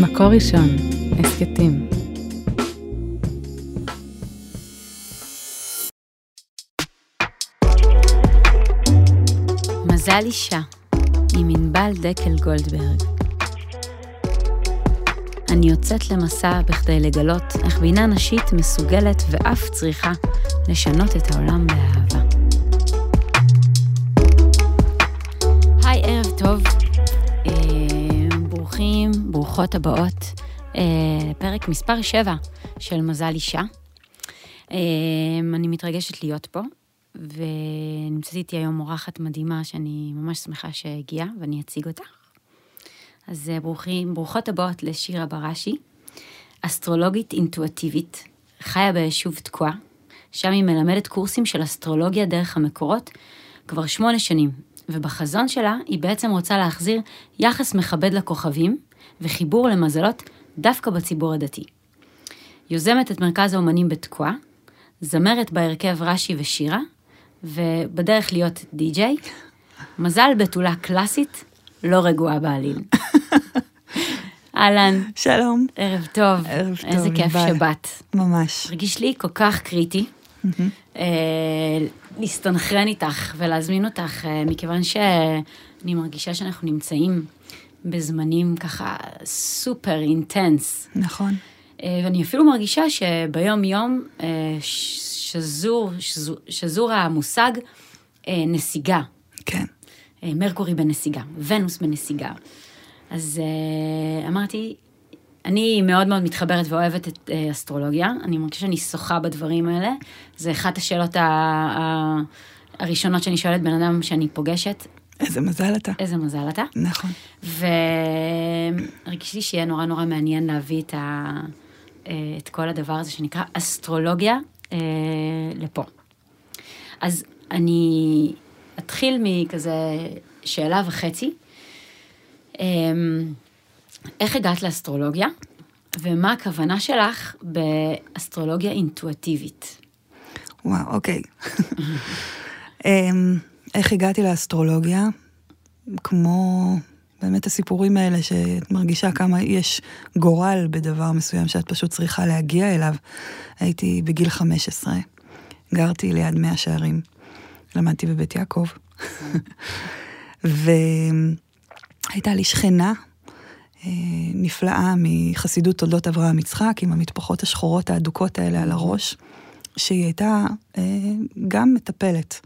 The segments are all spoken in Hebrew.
מקור ראשון, הסכתים. מזל אישה, עם ענבל דקל גולדברג. אני יוצאת למסע בכדי לגלות איך בינה נשית מסוגלת ואף צריכה לשנות את העולם באהבה. היי, ערב טוב. אה, ברוכים, ברוכות הבאות. אה, פרק מספר 7 של מזל אישה. אה, אני מתרגשת להיות פה, ונמצאת איתי היום אורחת מדהימה שאני ממש שמחה שהגיעה, ואני אציג אותה. אז אה, ברוכים, ברוכות הבאות לשירה בראשי, אסטרולוגית אינטואטיבית, חיה ביישוב תקוע, שם היא מלמדת קורסים של אסטרולוגיה דרך המקורות כבר שמונה שנים, ובחזון שלה היא בעצם רוצה להחזיר יחס מכבד לכוכבים וחיבור למזלות דווקא בציבור הדתי. יוזמת את מרכז האומנים בתקוע, זמרת בהרכב רש"י ושירה, ובדרך להיות די-ג'יי, מזל בתולה קלאסית, לא רגועה בעליל. אהלן, שלום. ערב טוב. ערב טוב, איזה כיף ענבל. שבאת. ממש. הרגיש לי כל כך קריטי אה, להסתנכרן איתך ולהזמין אותך, אה, מכיוון שאני מרגישה שאנחנו נמצאים בזמנים ככה סופר אינטנס. נכון. אה, ואני אפילו מרגישה שביום יום אה, שזור, שזור, שזור המושג אה, נסיגה. כן. מרקורי בנסיגה, ונוס בנסיגה. אז אמרתי, אני מאוד מאוד מתחברת ואוהבת את אסטרולוגיה, אני מרגישה שאני שוחה בדברים האלה. זה אחת השאלות ה- הראשונות שאני שואלת בן אדם שאני פוגשת, איזה מזל אתה. איזה מזל אתה? נכון. והרגיש לי שיהיה נורא נורא מעניין להביא את, ה... אה, את כל הדבר הזה שנקרא אסטרולוגיה אה, לפה. אז אני אתחיל מכזה שאלה וחצי. אה, איך הגעת לאסטרולוגיה, ומה הכוונה שלך באסטרולוגיה אינטואטיבית? וואו, אוקיי. איך הגעתי לאסטרולוגיה? כמו באמת הסיפורים האלה שאת מרגישה כמה יש גורל בדבר מסוים שאת פשוט צריכה להגיע אליו. הייתי בגיל 15, גרתי ליד מאה שערים, למדתי בבית יעקב. והייתה לי שכנה אה, נפלאה מחסידות תולדות אברהם יצחק, עם המטפחות השחורות האדוקות האלה על הראש, שהיא הייתה אה, גם מטפלת.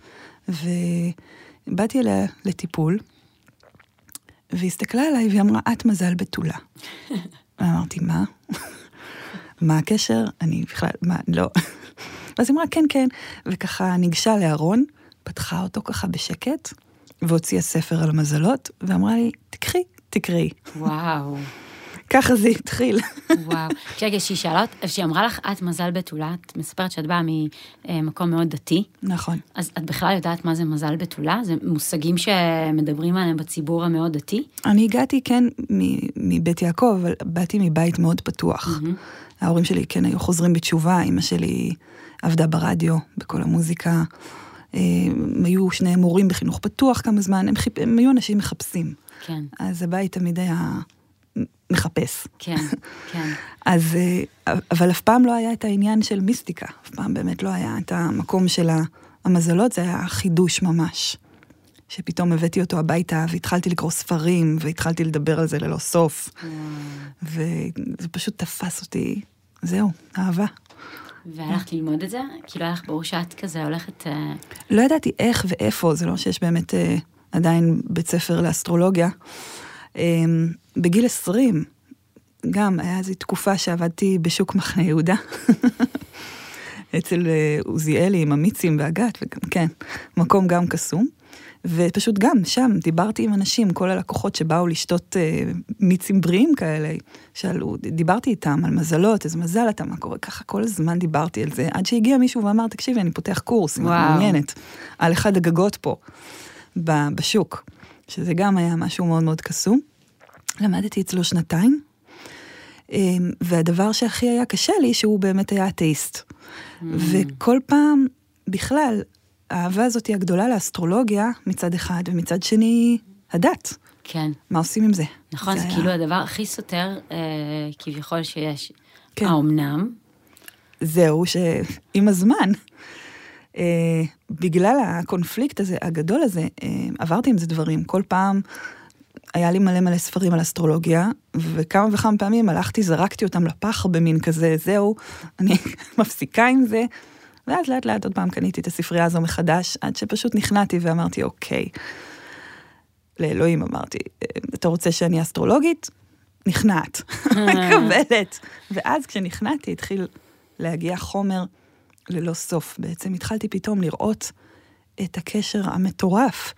ובאתי אליה לטיפול, והיא הסתכלה עליי והיא אמרה, את מזל בתולה. ואמרתי, מה? מה הקשר? אני בכלל, מה, לא. ואז היא אמרה, כן, כן, וככה ניגשה לארון, פתחה אותו ככה בשקט, והוציאה ספר על המזלות, ואמרה לי, תקחי, תקראי. וואו, ככה זה התחיל. וואו. כשרגע, שהיא שאלה, כשהיא אמרה לך, את מזל בתולה, את מספרת שאת באה ממקום מאוד דתי. נכון. אז את בכלל יודעת מה זה מזל בתולה? זה מושגים שמדברים עליהם בציבור המאוד דתי? אני הגעתי, כן, מבית יעקב, אבל באתי מבית מאוד פתוח. ההורים שלי כן היו חוזרים בתשובה, אימא שלי עבדה ברדיו, בכל המוזיקה. אה, הם היו שניהם מורים בחינוך פתוח כמה זמן, הם, חיפ... הם היו אנשים מחפשים. כן, אז הבית תמיד היה מחפש. כן, כן. אז, אה, אבל אף פעם לא היה את העניין של מיסטיקה, אף פעם באמת לא היה את המקום של המזלות, זה היה חידוש ממש. שפתאום הבאתי אותו הביתה והתחלתי לקרוא ספרים והתחלתי לדבר על זה ללא סוף. וזה פשוט תפס אותי, זהו, אהבה. והלכת ללמוד את זה? כאילו היה לך ברור שאת כזה הולכת... אה, לא ידעתי איך ואיפה, זה לא שיש באמת אה, עדיין בית ספר לאסטרולוגיה. אה, בגיל 20, גם היה איזו תקופה שעבדתי בשוק מחנה יהודה. אצל אה, עוזיאלי עם המיצים והגת, וגם, כן, מקום גם קסום. ופשוט גם שם דיברתי עם אנשים, כל הלקוחות שבאו לשתות אה, מיצים בריאים כאלה, שאלו, דיברתי איתם על מזלות, איזה מזל אתה, מה קורה, ככה כל הזמן דיברתי על זה, עד שהגיע מישהו ואמר, תקשיבי, אני פותח קורס, אם את. מעוניינת, על אחד הגגות פה, בשוק, שזה גם היה משהו מאוד מאוד קסום. למדתי אצלו שנתיים, אמ, והדבר שהכי היה קשה לי, שהוא באמת היה אתאיסט. וכל פעם, בכלל, האהבה הזאת היא הגדולה לאסטרולוגיה מצד אחד, ומצד שני, הדת. כן. מה עושים עם זה? נכון, זה, היה- כאילו הדבר הכי סותר, אה, כביכול שיש. כן. האומנם? זהו, שעם הזמן, בגלל הקונפליקט הזה, הגדול הזה, אה, עברתי עם זה דברים. כל פעם היה לי מלא מלא ספרים על אסטרולוגיה, וכמה וכמה פעמים הלכתי, זרקתי אותם לפח במין כזה, זהו, אני מפסיקה עם זה. ואז לאט לאט עוד פעם קניתי את הספרייה הזו מחדש, עד שפשוט נכנעתי ואמרתי, אוקיי. לאלוהים אמרתי, "אה, אתה רוצה שאני אסטרולוגית? נכנעת, מקבלת. ואז כשנכנעתי התחיל להגיע חומר ללא סוף. בעצם התחלתי פתאום לראות את הקשר המטורף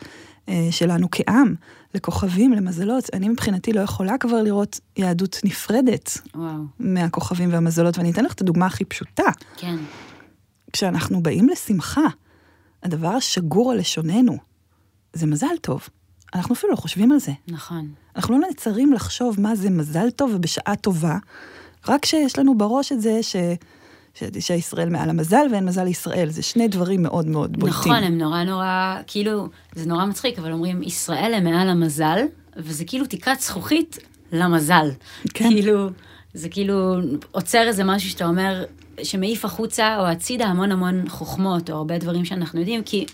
אה, שלנו כעם, לכוכבים, למזלות. אני מבחינתי לא יכולה כבר לראות יהדות נפרדת וואו, מהכוכבים והמזלות, ואני אתן לך את הדוגמה הכי פשוטה. כן. כשאנחנו באים לשמחה, הדבר השגור על לשוננו זה מזל טוב. אנחנו אפילו לא חושבים על זה. נכון. אנחנו לא נעצרים לחשוב מה זה מזל טוב ובשעה טובה, רק שיש לנו בראש את זה ש... ש... שישראל מעל המזל ואין מזל לישראל. זה שני דברים מאוד מאוד בולטים. נכון, הם נורא נורא, כאילו, זה נורא מצחיק, אבל אומרים, ישראל הם מעל המזל, וזה כאילו תקרת זכוכית למזל. כן. כאילו, זה כאילו עוצר איזה משהו שאתה אומר, שמעיף החוצה או הצידה המון המון חוכמות, או הרבה דברים שאנחנו יודעים, כי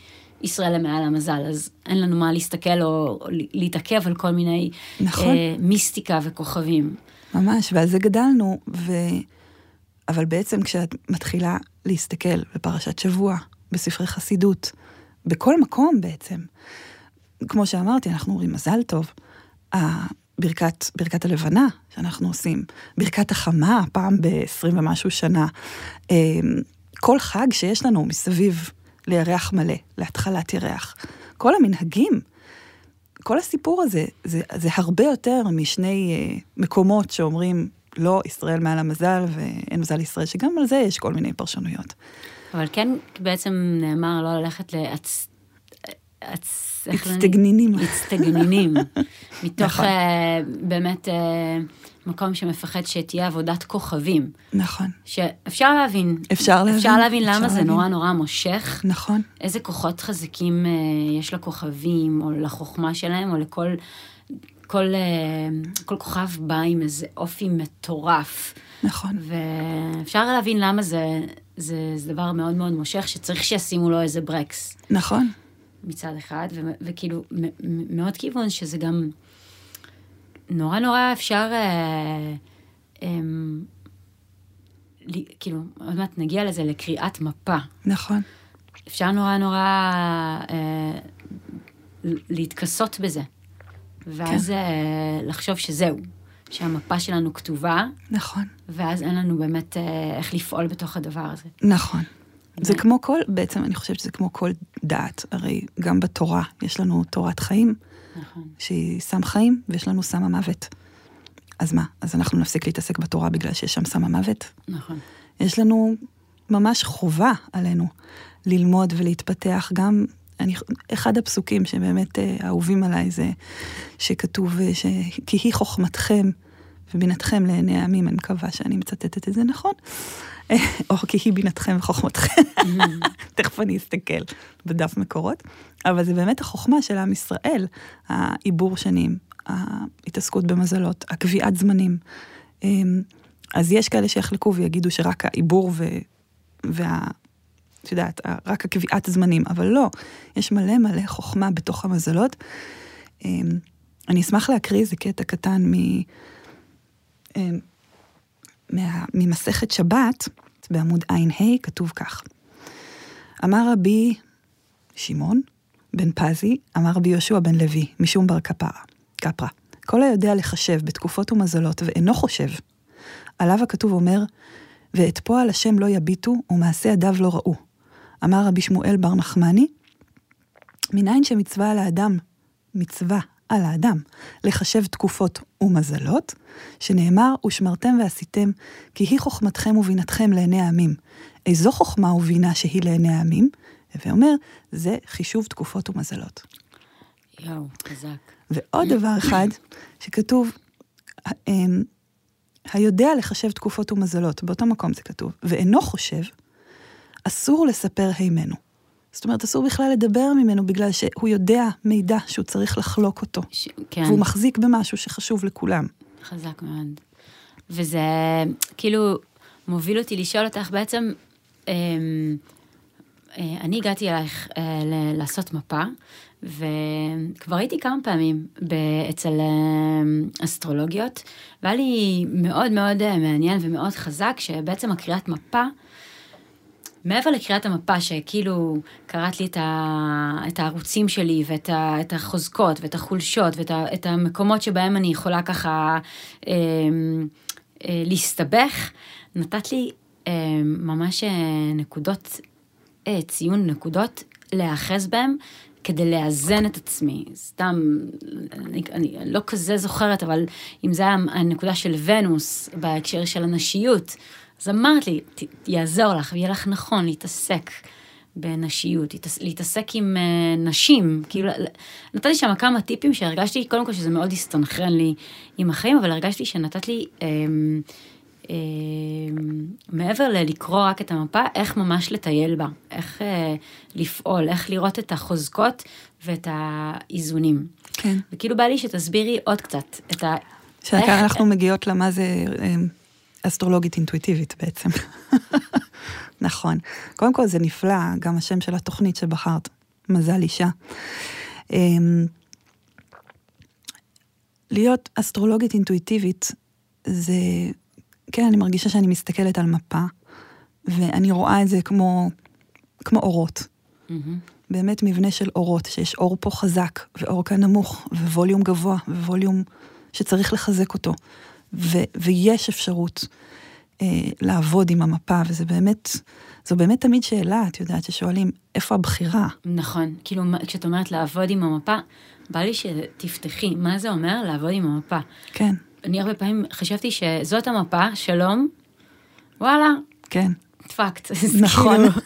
ישראל הם מעל המזל, אז אין לנו מה להסתכל או להתעכב על כל מיני נכון. אה, מיסטיקה וכוכבים. ממש, ועל זה גדלנו, ו... אבל בעצם כשאת מתחילה להסתכל בפרשת שבוע, בספרי חסידות, בכל מקום בעצם, כמו שאמרתי, אנחנו אומרים מזל טוב, ברכת, ברכת הלבנה שאנחנו עושים, ברכת החמה, פעם ב-20 ומשהו שנה, אה, כל חג שיש לנו מסביב לירח מלא, להתחלת ירח, כל המנהגים, כל הסיפור הזה, זה, זה הרבה יותר משני uh, מקומות שאומרים, לא, ישראל מעל המזל ואין מזל לישראל, שגם על זה יש כל מיני פרשנויות. אבל כן בעצם נאמר לא ללכת לאצ... אצ... לא- אצטגנינים. מתוך נכון. אה, באמת אה, מקום שמפחד שתהיה עבודת כוכבים. נכון, שאפשר להבין. אפשר להבין, אפשר להבין אפשר למה זה להבין. נורא נורא מושך. נכון, איזה כוחות חזקים אה, יש לכוכבים, או לחוכמה שלהם, או לכל... כל, אה, כל כוכב בא עם איזה אופי מטורף. נכון, ואפשר להבין למה זה, זה, זה דבר מאוד מאוד מושך, שצריך שישימו לו איזה ברקס. נכון, מצד אחד, ו, וכאילו מאוד כיוון שזה גם נורא נורא אפשר, אה, אה, לי, כאילו, עוד מעט נגיע לזה, לקריאת מפה. נכון, אפשר נורא נורא אה, להתכסות בזה, ואז כן. אה, לחשוב שזהו, שהמפה שלנו כתובה, נכון, ואז אין לנו באמת אה, איך לפעול בתוך הדבר הזה. נכון. זה כמו כל, בעצם אני חושבת שזה כמו כל דת, הרי גם בתורה יש לנו תורת חיים, נכון. שהיא סם חיים, ויש לנו סם המוות. אז מה, אז אנחנו נפסיק להתעסק בתורה בגלל שיש שם סם המוות? נכון. יש לנו ממש חובה עלינו ללמוד ולהתפתח. גם, אני, אחד הפסוקים שבאמת אה, אהובים עליי זה שכתוב, אה, ש... כי היא חוכמתכם ובינתכם לעיני העמים, אני מקווה שאני מצטטת את זה נכון, או כי היא בינתכם וחוכמתכם, תכף אני אסתכל בדף מקורות, אבל זה באמת החוכמה של עם ישראל, העיבור שנים, ההתעסקות במזלות, הקביעת זמנים. אמ, אז יש כאלה שיחלקו ויגידו שרק העיבור ו... וה... את יודעת, רק הקביעת זמנים, אבל לא, יש מלא מלא חוכמה בתוך המזלות. אמ, אני אשמח להקריא איזה קטע קטן מ... אמ, מה... ממסכת שבת, בעמוד ע"ה, כתוב כך: אמר רבי שמעון בן פזי, אמר רבי יהושע בן לוי, משום בר כפרה, כפרה, כל היודע לחשב בתקופות ומזלות ואינו חושב, עליו הכתוב אומר, ואת פועל השם לא יביטו, ומעשה ידיו לא ראו. אמר רבי שמואל בר נחמני, מניין שמצווה על האדם, מצווה על האדם, לחשב תקופות ומזלות, שנאמר, ושמרתם ועשיתם, כי היא חוכמתכם ובינתכם לעיני העמים. איזו חוכמה ובינה שהיא לעיני העמים? הווה אומר, זה חישוב תקופות ומזלות. יואו, חזק. ועוד דבר אחד שכתוב, אמ, היודע לחשב תקופות ומזלות, באותו מקום זה כתוב, ואינו חושב, אסור לספר הימנו. זאת אומרת, אסור בכלל לדבר ממנו בגלל שהוא יודע מידע שהוא צריך לחלוק אותו. ש... כן. והוא מחזיק במשהו שחשוב לכולם. חזק מאוד. וזה כאילו מוביל אותי לשאול אותך בעצם, אמ, אה, אני הגעתי אלייך אה, ל- לעשות מפה, וכבר הייתי כמה פעמים ב- אצל אה, אסטרולוגיות, והיה לי מאוד מאוד אה, מעניין ומאוד חזק, שבעצם הקריאת מפה, מעבר לקריאת המפה, שכאילו קראת לי את, ה, את הערוצים שלי, ואת ה, את החוזקות, ואת החולשות, ואת ה, את המקומות שבהם אני יכולה ככה אה, אה, להסתבך, נתת לי אה, ממש נקודות, אה, ציון נקודות להיאחז בהם. כדי לאזן את עצמי, סתם, אני, אני לא כזה זוכרת, אבל אם זה היה הנקודה של ונוס בהקשר של הנשיות, אז אמרת לי, יעזור לך, ויהיה לך נכון להתעסק בנשיות, להתעס, להתעסק עם uh, נשים, כאילו, נתת לי שם כמה טיפים שהרגשתי, קודם כל שזה מאוד הסתנכרן לי עם החיים, אבל הרגשתי שנתת לי, um, um, מעבר ללקרוא רק את המפה, איך ממש לטייל בה, איך uh, לפעול, איך לראות את החוזקות ואת האיזונים. כן. וכאילו בא לי שתסבירי עוד קצת את ה... שכאן איך- אנחנו מגיעות למה זה אה, אסטרולוגית אינטואיטיבית בעצם. נכון. קודם כל זה נפלא, גם השם של התוכנית שבחרת, מזל אישה. אמ, להיות אסטרולוגית אינטואיטיבית זה, כן, אני מרגישה שאני מסתכלת על מפה, ואני רואה את זה כמו, כמו אורות. מהמם. באמת מבנה של אורות, שיש אור פה חזק, ואור כאן נמוך, וווליום גבוה, וווליום שצריך לחזק אותו. ו- ויש אפשרות אה, לעבוד עם המפה, וזה באמת, זו באמת תמיד שאלה, את יודעת, ששואלים, איפה הבחירה? נכון, כאילו כשאת אומרת לעבוד עם המפה, בא לי שתפתחי, מה זה אומר לעבוד עם המפה? כן, אני הרבה פעמים חשבתי שזאת המפה, שלום, וואלה, כן, דפקט. נכון. כאילו,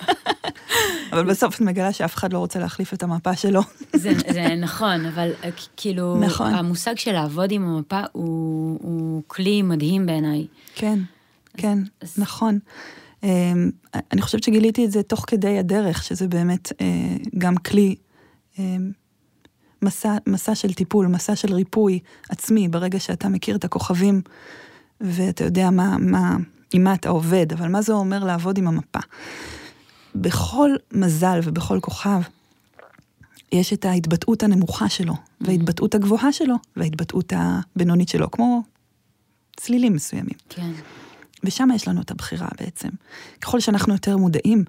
אבל בסוף את מגלה שאף אחד לא רוצה להחליף את המפה שלו. זה, זה נכון, אבל אה, כאילו, נכון. המושג של לעבוד עם המפה הוא, הוא כלי מדהים בעיניי. כן, כן, אז- נכון. אמ, אני חושבת שגיליתי את זה תוך כדי הדרך, שזה באמת אה, גם כלי, אמ, מסע, מסע של טיפול, מסע של ריפוי עצמי, ברגע שאתה מכיר את הכוכבים ואתה יודע מה, מה, עם מה אתה עובד, אבל מה זה אומר לעבוד עם המפה? בכל מזל ובכל כוכב יש את ההתבטאות הנמוכה שלו, וההתבטאות הגבוהה שלו, וההתבטאות הבינונית שלו, כמו צלילים מסוימים. כן, ושם יש לנו את הבחירה בעצם. ככל שאנחנו יותר מודעים,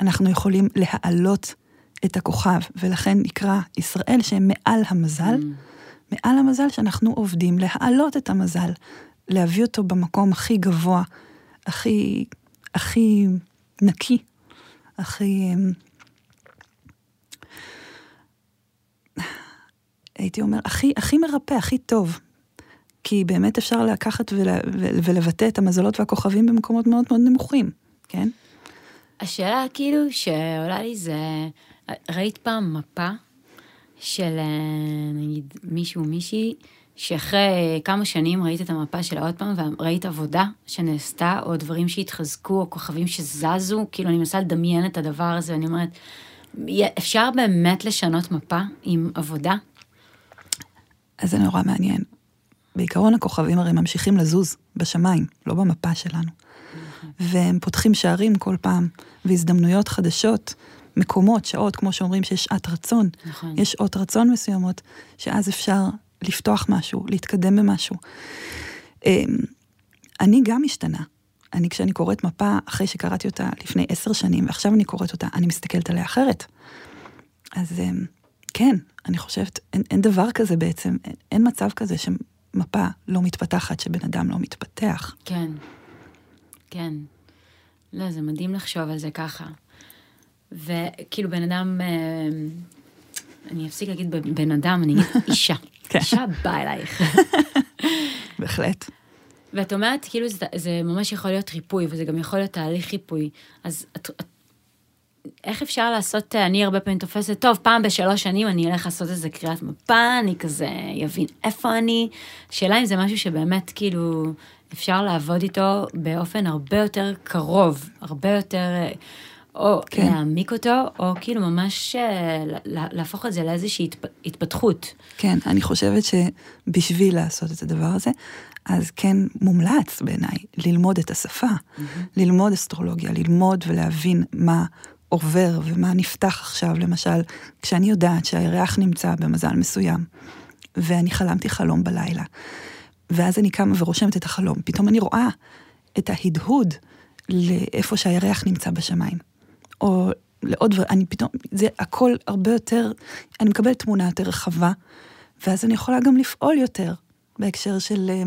אנחנו יכולים להעלות את הכוכב, ולכן נקרא ישראל שהם מעל המזל, מעל המזל שאנחנו עובדים להעלות את המזל, להביא אותו במקום הכי גבוה, הכי, הכי נקי, הכי... אמ, הייתי אומר, הכי, הכי מרפא, הכי טוב. כי באמת אפשר לקחת ול, ו- ולבטא את המזלות והכוכבים במקומות מאוד מאוד נמוכים, כן? השאלה כאילו שעולה לי זה, ראית פעם מפה של אה, נגיד מישהו מישהי, שאחרי כמה שנים ראית את המפה שלה עוד פעם, וראית עבודה שנעשתה, או דברים שהתחזקו, או כוכבים שזזו, כאילו אני מנסה לדמיין את הדבר הזה, ואני אומרת, אפשר באמת לשנות מפה עם עבודה? אז זה נורא מעניין. בעיקרון הכוכבים הרי ממשיכים לזוז בשמיים, לא במפה שלנו. והם פותחים שערים כל פעם, והזדמנויות חדשות, מקומות, שעות, כמו שאומרים שיש שעת רצון. נכון. יש שעות רצון מסוימות, שאז אפשר לפתוח משהו, להתקדם במשהו. אמ, אני גם משתנה. אני, כשאני קוראת מפה, אחרי שקראתי אותה לפני עשר שנים, ועכשיו אני קוראת אותה, אני מסתכלת עליה אחרת. אז אמ, כן, אני חושבת, אין, אין דבר כזה בעצם, אין, אין מצב כזה שמפה לא מתפתחת, שבן אדם לא מתפתח. כן, כן. לא, זה מדהים לחשוב על זה ככה. וכאילו בן אדם, אה, אני אפסיק להגיד בן אדם, אני אגיד אישה. כן. אישה באה אלייך. בהחלט. ואת אומרת, כאילו זה, זה ממש יכול להיות ריפוי, וזה גם יכול להיות תהליך ריפוי. אז את, את, איך אפשר לעשות, אני הרבה פעמים תופסת, טוב, פעם בשלוש שנים אני אלך לעשות איזה קריאת מפה, אני כזה אבין איפה אני. שאלה אם זה משהו שבאמת כאילו אפשר לעבוד איתו באופן הרבה יותר קרוב, הרבה יותר, או כן. להעמיק אותו, או כאילו ממש אה, לה- להפוך את זה לאיזושהי התפ- התפתחות. כן, אני חושבת שבשביל לעשות את הדבר הזה, אז כן מומלץ בעיניי ללמוד את השפה, ללמוד אסטרולוגיה, ללמוד ולהבין מה עובר ומה נפתח עכשיו, למשל, כשאני יודעת שהירח נמצא במזל מסוים, ואני חלמתי חלום בלילה, ואז אני קמה ורושמת את החלום, פתאום אני רואה את ההדהוד לאיפה שהירח נמצא בשמיים. או לעוד דברים, אני פתאום, זה הכל הרבה יותר, אני מקבלת תמונה יותר רחבה, ואז אני יכולה גם לפעול יותר בהקשר של, אה,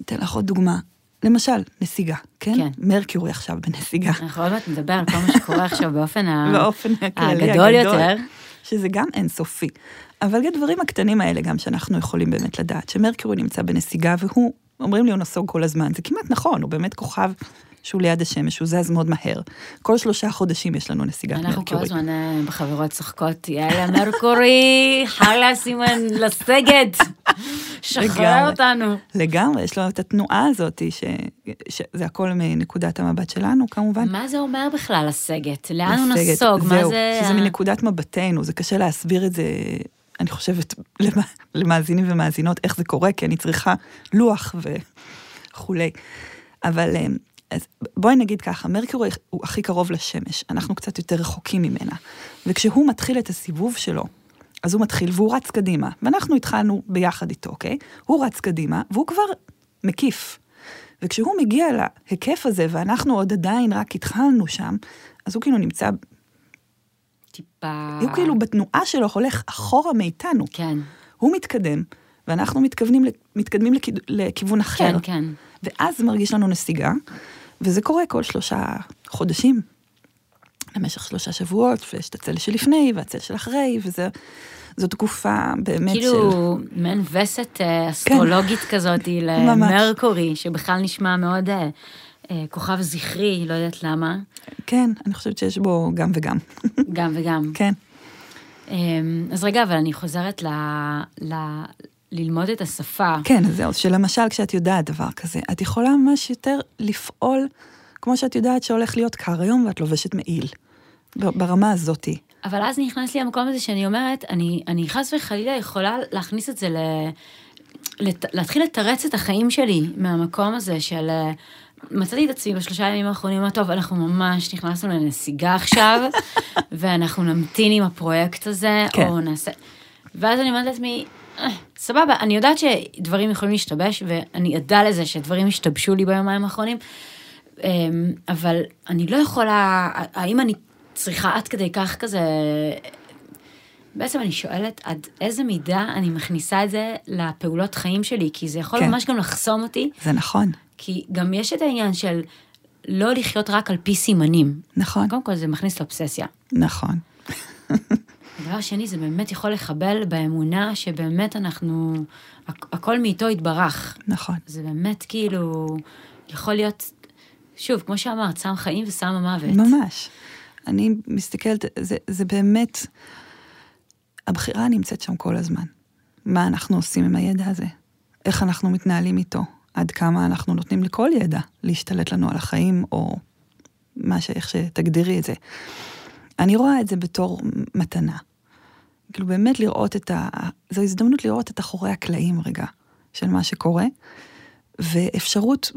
אתן לך עוד דוגמה, למשל, נסיגה, כן? כן. מרקיורי עכשיו בנסיגה. אנחנו עוד מעט נדבר על כל מה שקורה עכשיו באופן ה- באופן הכללי הגדול יותר. שזה גם אינסופי. אבל הדברים הקטנים האלה גם שאנחנו יכולים באמת לדעת, שמרקיורי נמצא בנסיגה והוא, אומרים לי הוא נסוג כל הזמן, זה כמעט נכון, הוא באמת כוכב שהוא ליד השמש, הוא זז מאוד מהר. כל שלושה חודשים יש לנו נסיגת אנחנו כל. הזמן אה, בחברות צוחקות, יאללה מרקורי, חלאס סימן לסגת, שחרר. אותנו. לגמרי, יש לו את התנועה הזאת, ש... שזה הכל מנקודת המבט שלנו כמובן. מה זה אומר בכלל לסגת? לאן הוא. נסוג? מה זה... שזה מנקודת מבטנו, זה קשה להסביר את זה, אני חושבת, למ- למאזינים ומאזינות, איך זה קורה, כי אני צריכה לוח וכולי. אבל אה, אז בואי נגיד ככה, מרקורי הוא הכי קרוב לשמש, אנחנו קצת יותר רחוקים ממנה. וכשהוא מתחיל את הסיבוב שלו, אז הוא מתחיל והוא רץ קדימה, ואנחנו התחלנו ביחד איתו, אוקיי? הוא רץ קדימה, והוא כבר מקיף. וכשהוא מגיע להיקף הזה, ואנחנו עוד עדיין רק התחלנו שם, אז הוא כאילו נמצא, טיפה... הוא כאילו בתנועה שלו הולך אחורה מאיתנו. כן, הוא מתקדם, ואנחנו מתכוונים, מתקדמים לכיד- לכיוון אחר. כן, כן. ואז מרגיש לנו נסיגה, וזה קורה כל שלושה חודשים, למשך שלושה שבועות, ויש את הצל שלפני והצל של אחרי, וזו תקופה באמת של... כאילו מעין וסת אה, אסטרולוגית כזאת ממש. למרקורי, שבכלל נשמע מאוד אה, אה, כוכב זכרי, לא יודעת למה, כן, אני חושבת שיש בו גם וגם. גם וגם. כן, אמ, אז רגע, אבל אני חוזרת ל... ל... ללמוד את השפה. כן, אז זהו, שלמשל כשאת יודעת דבר כזה, את יכולה ממש יותר לפעול, כמו שאת יודעת שהולך להיות קר היום ואת לובשת מעיל. ברמה הזאתי. אבל אז נכנס לי המקום הזה שאני אומרת, אני, אני חס וחלילה יכולה להכניס את זה ל... לת, להתחיל לתרץ את החיים שלי מהמקום הזה של... מצאתי את עצמי בשלושה ימים האחרונים, אמרתי, טוב, אנחנו ממש נכנסנו לנסיגה עכשיו, ואנחנו נמתין עם הפרויקט הזה, כן. או נעשה... ואז אני אומרת לעצמי, "אה, סבבה, אני יודעת שדברים יכולים להשתבש, ואני עדה לזה שדברים השתבשו לי ביומיים האחרונים, אמ, אבל אני לא יכולה, האם אני צריכה עד כדי כך כזה... בעצם אני שואלת עד איזה מידה אני מכניסה את זה לפעולות חיים שלי, כי זה יכול כן. ממש גם לחסום אותי, זה נכון, כי גם יש את העניין של לא לחיות רק על פי סימנים. נכון, קודם כל זה מכניס לאובססיה. נכון. דבר שני, זה באמת יכול לחבל באמונה שבאמת אנחנו, הכ- הכל מאיתו יתברך. נכון. זה באמת כאילו, יכול להיות, שוב, כמו שאמרת, סם חיים וסם המוות. ממש. אני מסתכלת, זה, זה באמת, הבחירה נמצאת שם כל הזמן. מה אנחנו עושים עם הידע הזה? איך אנחנו מתנהלים איתו? עד כמה אנחנו נותנים לכל ידע להשתלט לנו על החיים, או מה ש... איך שתגדירי את זה. אני רואה את זה בתור מתנה. כאילו באמת לראות את ה... זו הזדמנות לראות את אחורי הקלעים רגע של מה שקורה, ואפשרות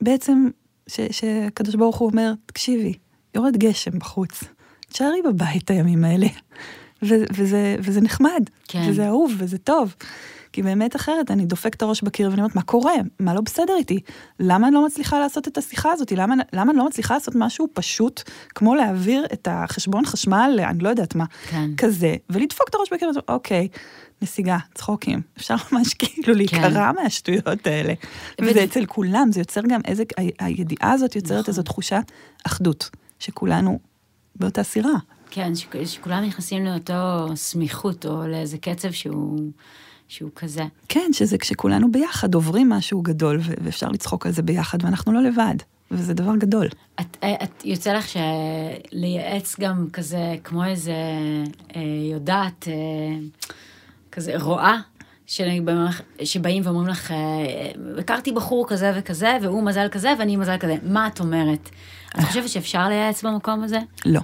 בעצם ש- שהקדוש ברוך הוא אומר, תקשיבי, יורד גשם בחוץ, תשארי בבית הימים האלה. ו- וזה, וזה נחמד, כן. וזה אהוב, וזה טוב. כי באמת אחרת אני דופק את הראש בקיר ואני אומרת, מה קורה? מה לא בסדר איתי? למה אני לא מצליחה לעשות את השיחה הזאת? למה, למה אני לא מצליחה לעשות משהו פשוט, כמו להעביר את החשבון חשמל, ל- אני לא יודעת מה, כן. כזה, ולדפוק את הראש בקיר ולומר, אוקיי, נסיגה, צחוקים. אפשר ממש כאילו להיקרע מהשטויות האלה. וזה אצל כולם, זה יוצר גם איזה, הידיעה הזאת יוצרת נכון. איזו תחושת אחדות, שכולנו באותה סירה. כן, שכולם נכנסים לאותו סמיכות, או לאיזה קצב שהוא, שהוא כזה. כן, שזה כשכולנו ביחד עוברים משהו גדול, ואפשר לצחוק על זה ביחד, ואנחנו לא לבד, וזה דבר גדול. את, אה, את יוצא לך ש... לייעץ גם כזה, כמו איזה אה, יודעת, אה, כזה רואה, שבאים ואומרים לך, אה, הכרתי בחור כזה וכזה, והוא מזל כזה, ואני מזל כזה. מה את אומרת? את חושבת שאפשר לייעץ במקום הזה? לא.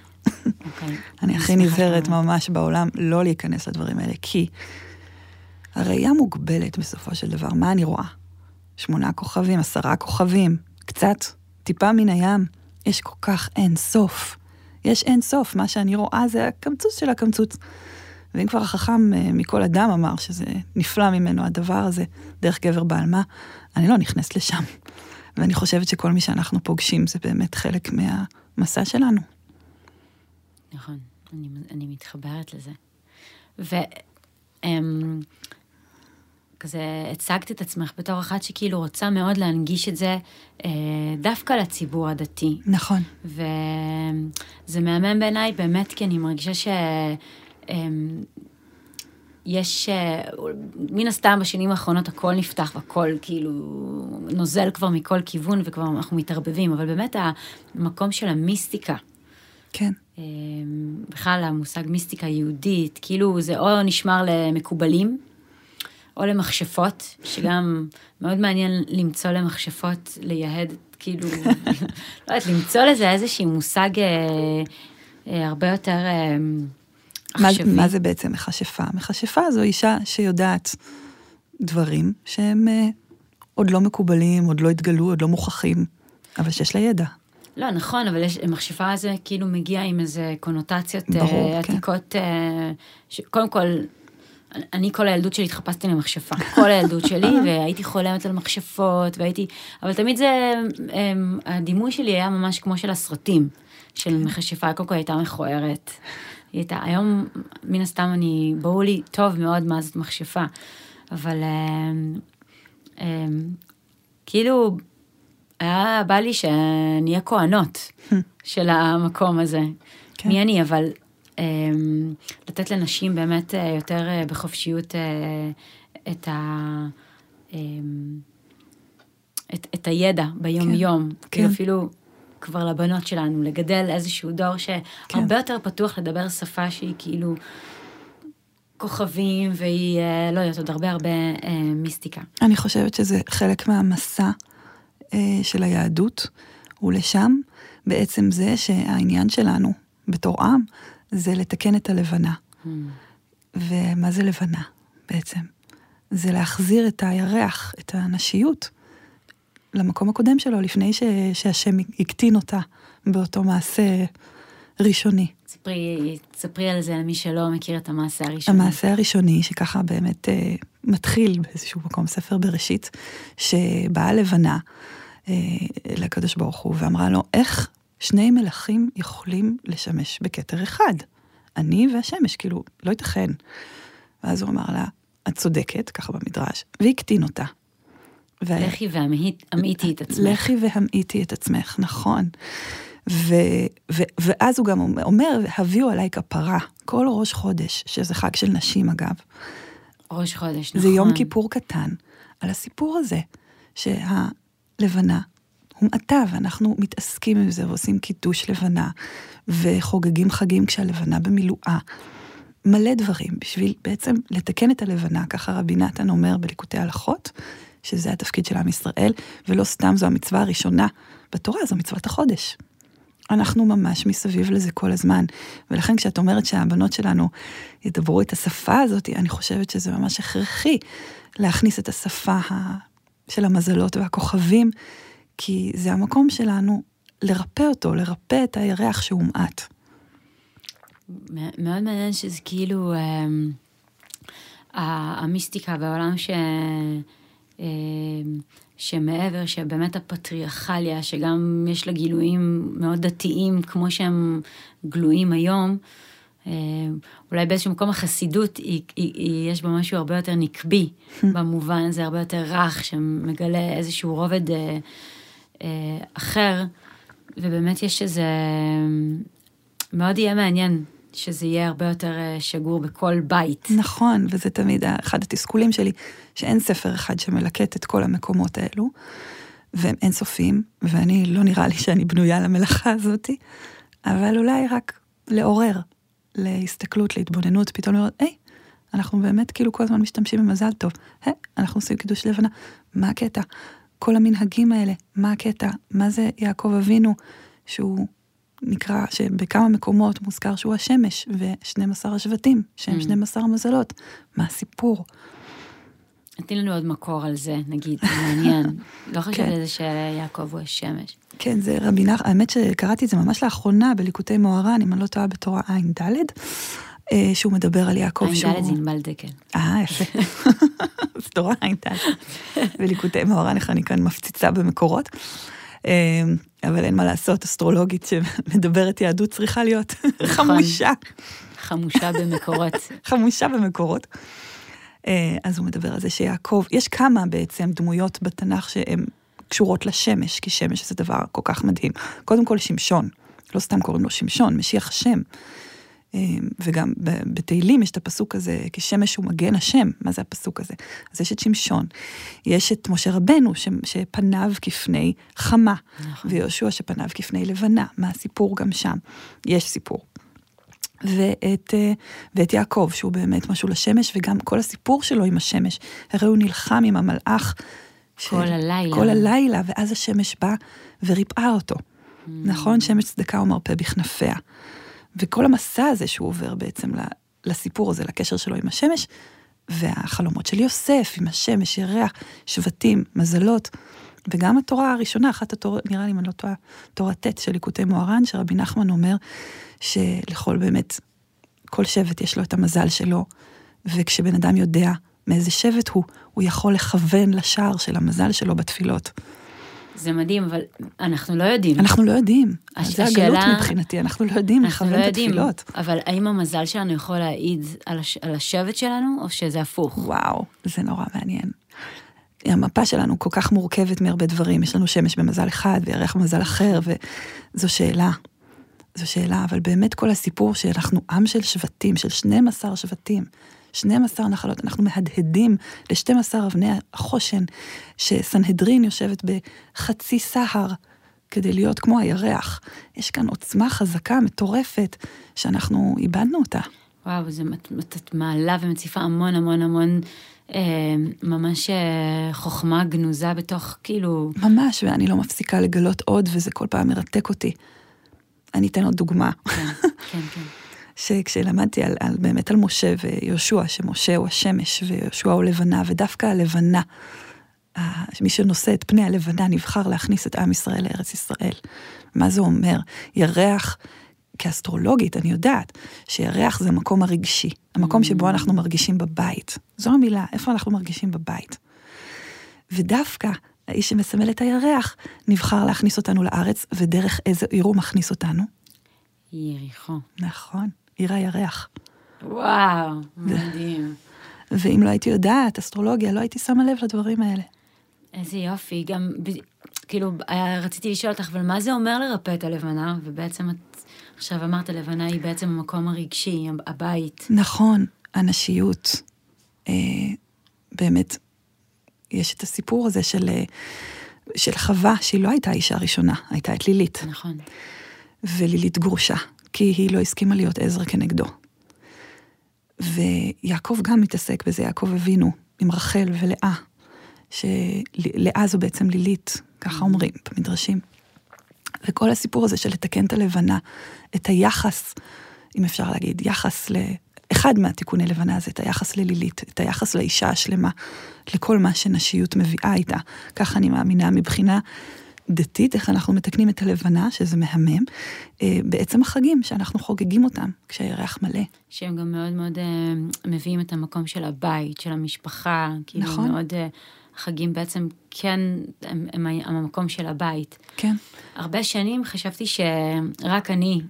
אוקיי. אני הכי נזהרת. ממש בעולם לא להיכנס לדברים האלה, כי הראייה מוגבלת בסופו של דבר. מה אני רואה? שמונה כוכבים, עשרה כוכבים, קצת, טיפה מן הים. יש כל כך אין סוף. יש אין סוף, מה שאני רואה זה הקמצוץ של הקמצוץ. ואם כבר החכם אה, מכל אדם אמר שזה נפלא ממנו הדבר הזה, דרך גבר בעל מה, אני לא נכנסת לשם. ואני חושבת שכל מי שאנחנו פוגשים זה באמת חלק מהמסע שלנו. נכון, אני, אני מתחברת לזה. ו... אמ, כזה הצגת את עצמך בתור אחת שכאילו רוצה מאוד להנגיש את זה אה, דווקא לציבור הדתי. נכון. וזה מהמם בעיניי באמת כי אני מרגישה ש... אמ, יש, אה, מן הסתם בשנים האחרונות הכל נפתח והכל כאילו נוזל כבר מכל כיוון וכבר אנחנו מתערבבים, אבל באמת המקום של המיסטיקה, כן. אמ, בכלל המושג מיסטיקה יהודית, כאילו זה או נשמר למקובלים, או למכשפות, שגם מאוד מעניין למצוא למכשפות, לייהד, כאילו, לא יודעת, למצוא לזה איזשהו מושג אה, אה, הרבה יותר אה, מה, עכשווי. מה זה בעצם מכשפה? מכשפה זו אישה שיודעת דברים שהם אה, עוד לא מקובלים, עוד לא התגלו, עוד לא מוכחים, אבל שיש לה ידע. לא, נכון, אבל יש, מכשפה הזה כאילו מגיע עם איזה קונוטציות ברור, אה, כן. עתיקות, אה, ש... קודם כל, אני כל הילדות שלי התחפשתי למכשפה, כל הילדות שלי, והייתי חולמת על מכשפות, והייתי, אבל תמיד זה, אמ, הדימוי שלי היה ממש כמו של הסרטים, של כן. מכשפה, קודם כל הייתה מכוערת. היא הייתה, היום, מן הסתם, אני, ברור לי טוב מאוד מה זאת מכשפה, אבל אמ, אמ, כאילו, היה בא לי שנהיה כהנות של המקום הזה. כן. מי אני, אבל לתת לנשים באמת אה, יותר אה, בחופשיות אה, את ה... אמ, את, את הידע ביום-יום, כן. כאילו אפילו כבר לבנות שלנו, לגדל איזשהו דור שהרבה יותר פתוח לדבר שפה שהיא כאילו כוכבים, והיא, לא יודעת, עוד הרבה הרבה אה, מיסטיקה. אני חושבת שזה חלק מהמסע אה, של היהדות, ולשם בעצם זה שהעניין שלנו בתור עם, זה לתקן את הלבנה. ומה זה לבנה בעצם? זה להחזיר את הירח, את הנשיות, למקום הקודם שלו, לפני ש, שהשם הקטין אותה באותו מעשה ראשוני. ספרי, ספרי על זה למי שלא מכיר את המעשה הראשון. המעשה הראשוני, שככה באמת אה, מתחיל באיזשהו מקום, ספר בראשית, שבאה לבנה אה, לקדוש ברוך הוא ואמרה לו, איך שני מלכים יכולים לשמש בכתר אחד? אני והשמש, כאילו, לא ייתכן. ואז הוא אמר לה, את צודקת, ככה במדרש, והקטין אותה. ו- לכי והמעיטי את עצמך. לכי והמעיטי את עצמך, נכון. ו, ו, ואז הוא גם אומר, הביאו עליי כפרה, כל ראש חודש, שזה חג של נשים אגב. ראש חודש, נכון. זה יום כיפור קטן, על הסיפור הזה, שהלבנה הומעטה, ואנחנו מתעסקים עם זה ועושים קידוש לבנה, וחוגגים חגים כשהלבנה במילואה. מלא דברים בשביל בעצם לתקן את הלבנה, ככה רבי נתן אומר בליקוטי הלכות, שזה התפקיד של עם ישראל, ולא סתם זו המצווה הראשונה בתורה, זו מצוות החודש. אנחנו ממש מסביב לזה כל הזמן, ולכן כשאת אומרת שהבנות שלנו ידברו את השפה הזאת, אני חושבת שזה ממש הכרחי להכניס את השפה של המזלות והכוכבים, כי זה המקום שלנו לרפא אותו, לרפא את הירח שהומעט. מאוד מעניין שזה כאילו אמ, ה- המיסטיקה בעולם ש... אמ, שמעבר, שבאמת הפטריארכליה, שגם יש לה גילויים מאוד דתיים, כמו שהם גלויים היום, אמ, אולי באיזשהו מקום החסידות, היא, היא, היא, יש בה משהו הרבה יותר נקבי, במובן הזה, הרבה יותר רך, שמגלה איזשהו רובד אה, אה, אחר, ובאמת יש איזה... מאוד יהיה מעניין שזה יהיה הרבה יותר אה, שגור בכל בית. נכון, וזה תמיד אחד התסכולים שלי, שאין ספר אחד שמלקט את כל המקומות האלו, והם אינסופיים, ואני, לא נראה לי שאני בנויה למלאכה הזאת, אבל אולי רק לעורר, להסתכלות, להתבוננות, פתאום לראות, היי, אנחנו באמת כאילו כל הזמן משתמשים במזל טוב. היי, אנחנו עושים קידוש לבנה, מה הקטע? כל המנהגים האלה, מה הקטע? מה זה יעקב אבינו, שהוא נקרא, שבכמה מקומות מוזכר שהוא השמש, ו-12 השבטים, שהם Mm. 12 המזלות. מה הסיפור? תני לנו עוד מקור על זה, נגיד, זה מעניין. לא חשבתי כן. על זה שיעקב הוא השמש. כן, זה רבי נחמן, האמת שקראתי את זה ממש לאחרונה בליקוטי מוהר"ן, אם אני לא טועה בתורה ע"ד, שהוא מדבר על יעקב שהוא... ע"ד זה ענבל דקל. אה, יפה. אז תורה ע"ד. בליקוטי מוהר"ן, איך אני כאן מפציצה במקורות. אה, אבל אין מה לעשות, אסטרולוגית שמדברת יהדות צריכה להיות חמושה, חמושה במקורות. חמושה במקורות. אה, אז הוא מדבר על זה שיעקב, יש כמה בעצם דמויות בתנ"ך שהן קשורות לשמש, כי שמש זה דבר כל כך מדהים. קודם כל שמשון, לא סתם קוראים לו שמשון, משיח השם. אה, וגם בתהילים יש את הפסוק הזה, כי שמש הוא מגן השם, מה זה הפסוק הזה? אז יש את שמשון, יש את משה רבנו, ש- שפניו כפני חמה, נכון. ויהושע שפניו כפני לבנה, מה הסיפור גם שם? יש סיפור. ואת, אה, ואת יעקב, שהוא באמת משהו לשמש, וגם כל הסיפור שלו עם השמש. הרי הוא נלחם עם המלאך. ש- כל הלילה. כל הלילה, ואז השמש בא וריפאה אותו. Mm. נכון? שמש צדקה ומרפא בכנפיה. וכל המסע הזה שהוא עובר בעצם לסיפור הזה, לקשר שלו עם השמש, והחלומות של יוסף עם השמש, ירח, שבטים, מזלות. וגם התורה הראשונה, אחת התורות, נראה לי אם אני לא טועה, תורה ט' של ליקוטי מוהר"ן, שרבי נחמן אומר שלכל באמת, כל שבט יש לו את המזל שלו, וכשבן אדם יודע מאיזה שבט הוא, הוא יכול לכוון לשער של המזל שלו בתפילות. זה מדהים, אבל אנחנו לא יודעים. אנחנו לא יודעים. הש- זה הגלות השאלה- מבחינתי, אנחנו לא יודעים אנחנו לכוון לא את יודעים, התפילות. אבל האם המזל שלנו יכול להעיד על, הש... על השבט שלנו, או שזה הפוך? וואו, זה נורא מעניין. המפה שלנו כל כך מורכבת מהרבה דברים, יש לנו שמש במזל אחד וירח במזל אחר, וזו שאלה. זו שאלה, אבל באמת כל הסיפור שאנחנו עם של שבטים, של 12 שבטים, 12 נחלות, אנחנו מהדהדים ל-12 אבני החושן, שסנהדרין יושבת בחצי סהר כדי להיות כמו הירח. יש כאן עוצמה חזקה, מטורפת, שאנחנו איבדנו אותה. וואו, זה מת- מת- את מעלה ומציפה המון המון המון, אה, ממש אה, חוכמה גנוזה בתוך, כאילו, ממש, ואני לא מפסיקה לגלות עוד, וזה כל פעם מרתק אותי. אני אתן עוד דוגמה, כן, כן, כן. שכשלמדתי על, על, באמת על משה ויהושע, שמשה הוא השמש ויהושע הוא לבנה, ודווקא הלבנה, מי שנושא את פני הלבנה נבחר להכניס את עם ישראל לארץ ישראל. מה זה אומר? ירח, כאסטרולוגית, אני יודעת שירח זה המקום הרגשי, המקום שבו אנחנו מרגישים בבית. זו המילה, איפה אנחנו מרגישים בבית. ודווקא האיש שמסמל את הירח נבחר להכניס אותנו לארץ, ודרך איזה עיר הוא מכניס אותנו? יריחו. נכון, עיר הירח. וואו, מדהים. ואם לא הייתי יודעת אסטרולוגיה, לא הייתי שמה לב לדברים האלה. איזה יופי, גם, כאילו, היה- רציתי לשאול אותך, אבל מה זה אומר לרפא את הלבנה? ובעצם את עכשיו אמרת, הלבנה היא בעצם המקום הרגשי, הבית. נכון, הנשיות. אה, באמת, יש את הסיפור הזה של, אה, של חווה, שהיא לא הייתה האישה הראשונה, הייתה את לילית. נכון. ולילית גרושה, כי היא לא הסכימה להיות עזר כנגדו. ויעקב גם מתעסק בזה, יעקב אבינו, עם רחל ולאה, שלאה זו בעצם לילית, ככה אומרים במדרשים. וכל הסיפור הזה של לתקן את הלבנה, את היחס, אם אפשר להגיד, יחס ל... אחד מהתיקוני לבנה זה את היחס ללילית, את היחס לאישה השלמה, לכל מה שנשיות מביאה איתה. ככה אני מאמינה מבחינה דתית, איך אנחנו מתקנים את הלבנה, שזה מהמם, אה, בעצם החגים שאנחנו חוגגים אותם, כשהירח מלא. שהם גם מאוד מאוד אה, מביאים את המקום של הבית, של המשפחה, כאילו נכון. מאוד, אה, החגים בעצם כן, הם, הם המקום של הבית. כן, הרבה שנים חשבתי שרק אני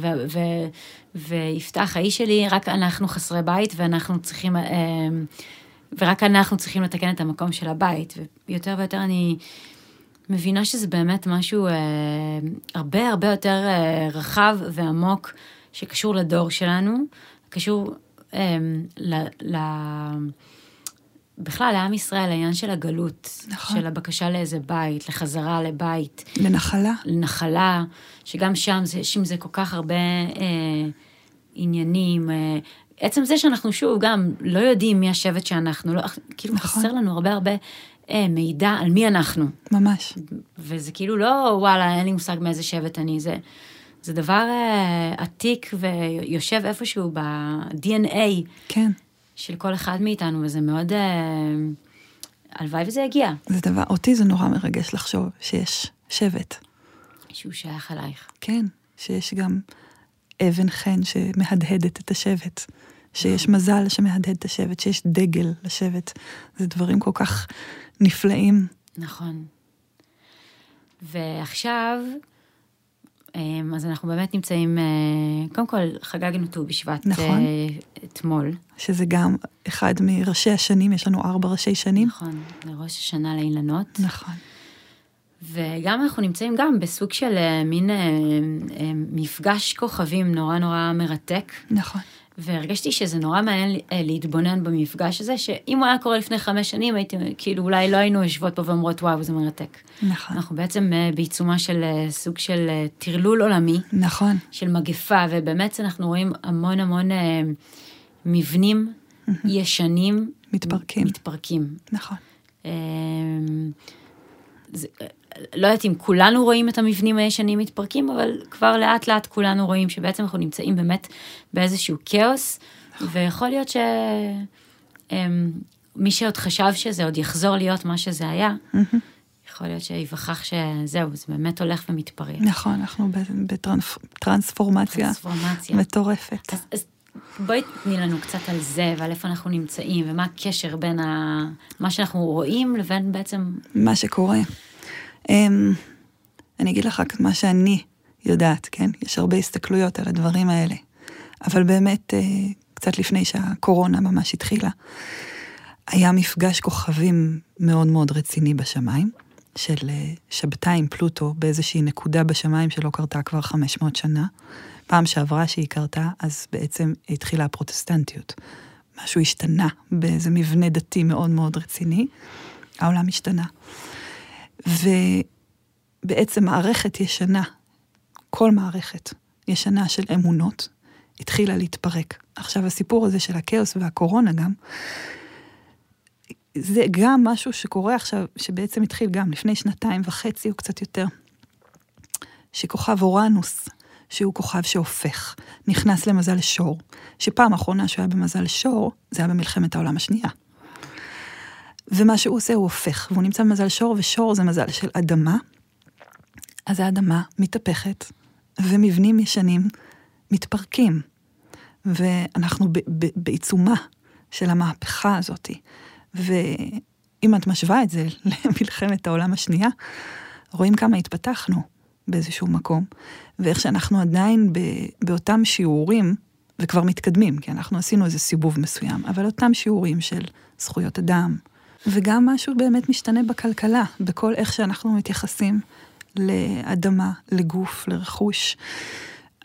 ו- ו- ויפתח האיש שלי, רק אנחנו חסרי בית ואנחנו צריכים, ורק אנחנו צריכים לתקן את המקום של הבית. ויותר ויותר אני מבינה שזה באמת משהו אה, הרבה הרבה יותר אה, רחב ועמוק שקשור לדור שלנו, קשור אה, ל... ל- בכלל, לעם ישראל, העניין של הגלות, נכון. של הבקשה לאיזה בית, לחזרה לבית, לנחלה. לנחלה, שגם שם יש עם זה כל כך הרבה אה, עניינים, אה, עצם זה שאנחנו שוב גם לא יודעים מי השבט שאנחנו, לא, כאילו נכון. חסר לנו הרבה הרבה מידע על מי אנחנו. ממש. וזה כאילו לא, וואלה, אין לי מושג מאיזה שבט אני, זה, זה דבר אה, עתיק ויושב איפשהו ב-DNA כן. של כל אחד מאיתנו, וזה מאוד, אה, הלוואי וזה יגיע, זה דבר, אותי זה נורא מרגש לחשוב שיש שבט. שהוא שייך אלייך. כן, שיש גם אבן חן שמהדהדת את השבט, שיש מזל שמהדהד את השבט, שיש דגל לשבט. זה דברים כל כך נפלאים. נכון. ועכשיו, אמ, אז אנחנו באמת נמצאים, אה, קודם כל חגגנו ט"ו בשבט נכון. אה, אתמול. שזה גם אחד מראשי השנים, יש לנו ארבע ראשי שנים. נכון, לראש השנה לאילנות. נכון. וגם אנחנו נמצאים גם בסוג של אה, מין מפגש כוכבים נורא נורא מרתק. נכון. והרגשתי שזה נורא מעניין אה, להתבונן במפגש הזה, שאם הוא היה קורה לפני חמש שנים, הייתי, כאילו, אולי לא היינו יושבות פה ואומרות, וואו, זה מרתק. נכון. אנחנו בעצם אה, בעיצומה של אה, סוג של טרלול עולמי, נכון. של מגפה, ובאמת אנחנו רואים המון המון מבנים ישנים. מתפרקים. מתפרקים. נכון. אה, זה, לא יודעת אם כולנו רואים את המבנים הישנים מתפרקים, אבל כבר לאט לאט כולנו רואים שבעצם אנחנו נמצאים באמת באיזשהו כאוס, ויכול להיות שמי שעוד חשב שזה עוד יחזור להיות מה שזה היה, יכול להיות שיווכח שזהו, זה באמת הולך ומתפרק. נכון, אנחנו בטרנספורמציה טרנספורמציה. מטורפת. אז, אז בואי תני לנו קצת על זה ועל איפה אנחנו נמצאים ומה הקשר בין ה... מה שאנחנו רואים לבין בעצם... מה שקורה. Um, אני אגיד לך רק מה שאני יודעת, כן? יש הרבה הסתכלויות על הדברים האלה. אבל באמת, uh, קצת לפני שהקורונה ממש התחילה, היה מפגש כוכבים מאוד מאוד רציני בשמיים, של uh, שבתאי פלוטו באיזושהי נקודה בשמיים שלא קרתה כבר 500 שנה. פעם שעברה שהיא קרתה, אז בעצם התחילה הפרוטסטנטיות. משהו השתנה באיזה מבנה דתי מאוד מאוד רציני. העולם השתנה. ובעצם מערכת ישנה, כל מערכת ישנה של אמונות, התחילה להתפרק. עכשיו, הסיפור הזה של הכאוס והקורונה גם, זה גם משהו שקורה עכשיו, שבעצם התחיל גם לפני שנתיים וחצי או קצת יותר, שכוכב אורנוס, שהוא כוכב שהופך, נכנס למזל שור, שפעם האחרונה שהוא היה במזל שור, זה היה במלחמת העולם השנייה. ומה שהוא עושה הוא הופך, והוא נמצא במזל שור, ושור זה מזל של אדמה. אז האדמה מתהפכת, ומבנים ישנים מתפרקים. ואנחנו ב- ב- בעיצומה של המהפכה הזאת. ואם את משווה את זה למלחמת העולם השנייה, רואים כמה התפתחנו באיזשהו מקום, ואיך שאנחנו עדיין ב- באותם שיעורים, וכבר מתקדמים, כי אנחנו עשינו איזה סיבוב מסוים, אבל אותם שיעורים של זכויות אדם, וגם משהו באמת משתנה בכלכלה, בכל איך שאנחנו מתייחסים לאדמה, לגוף, לרכוש.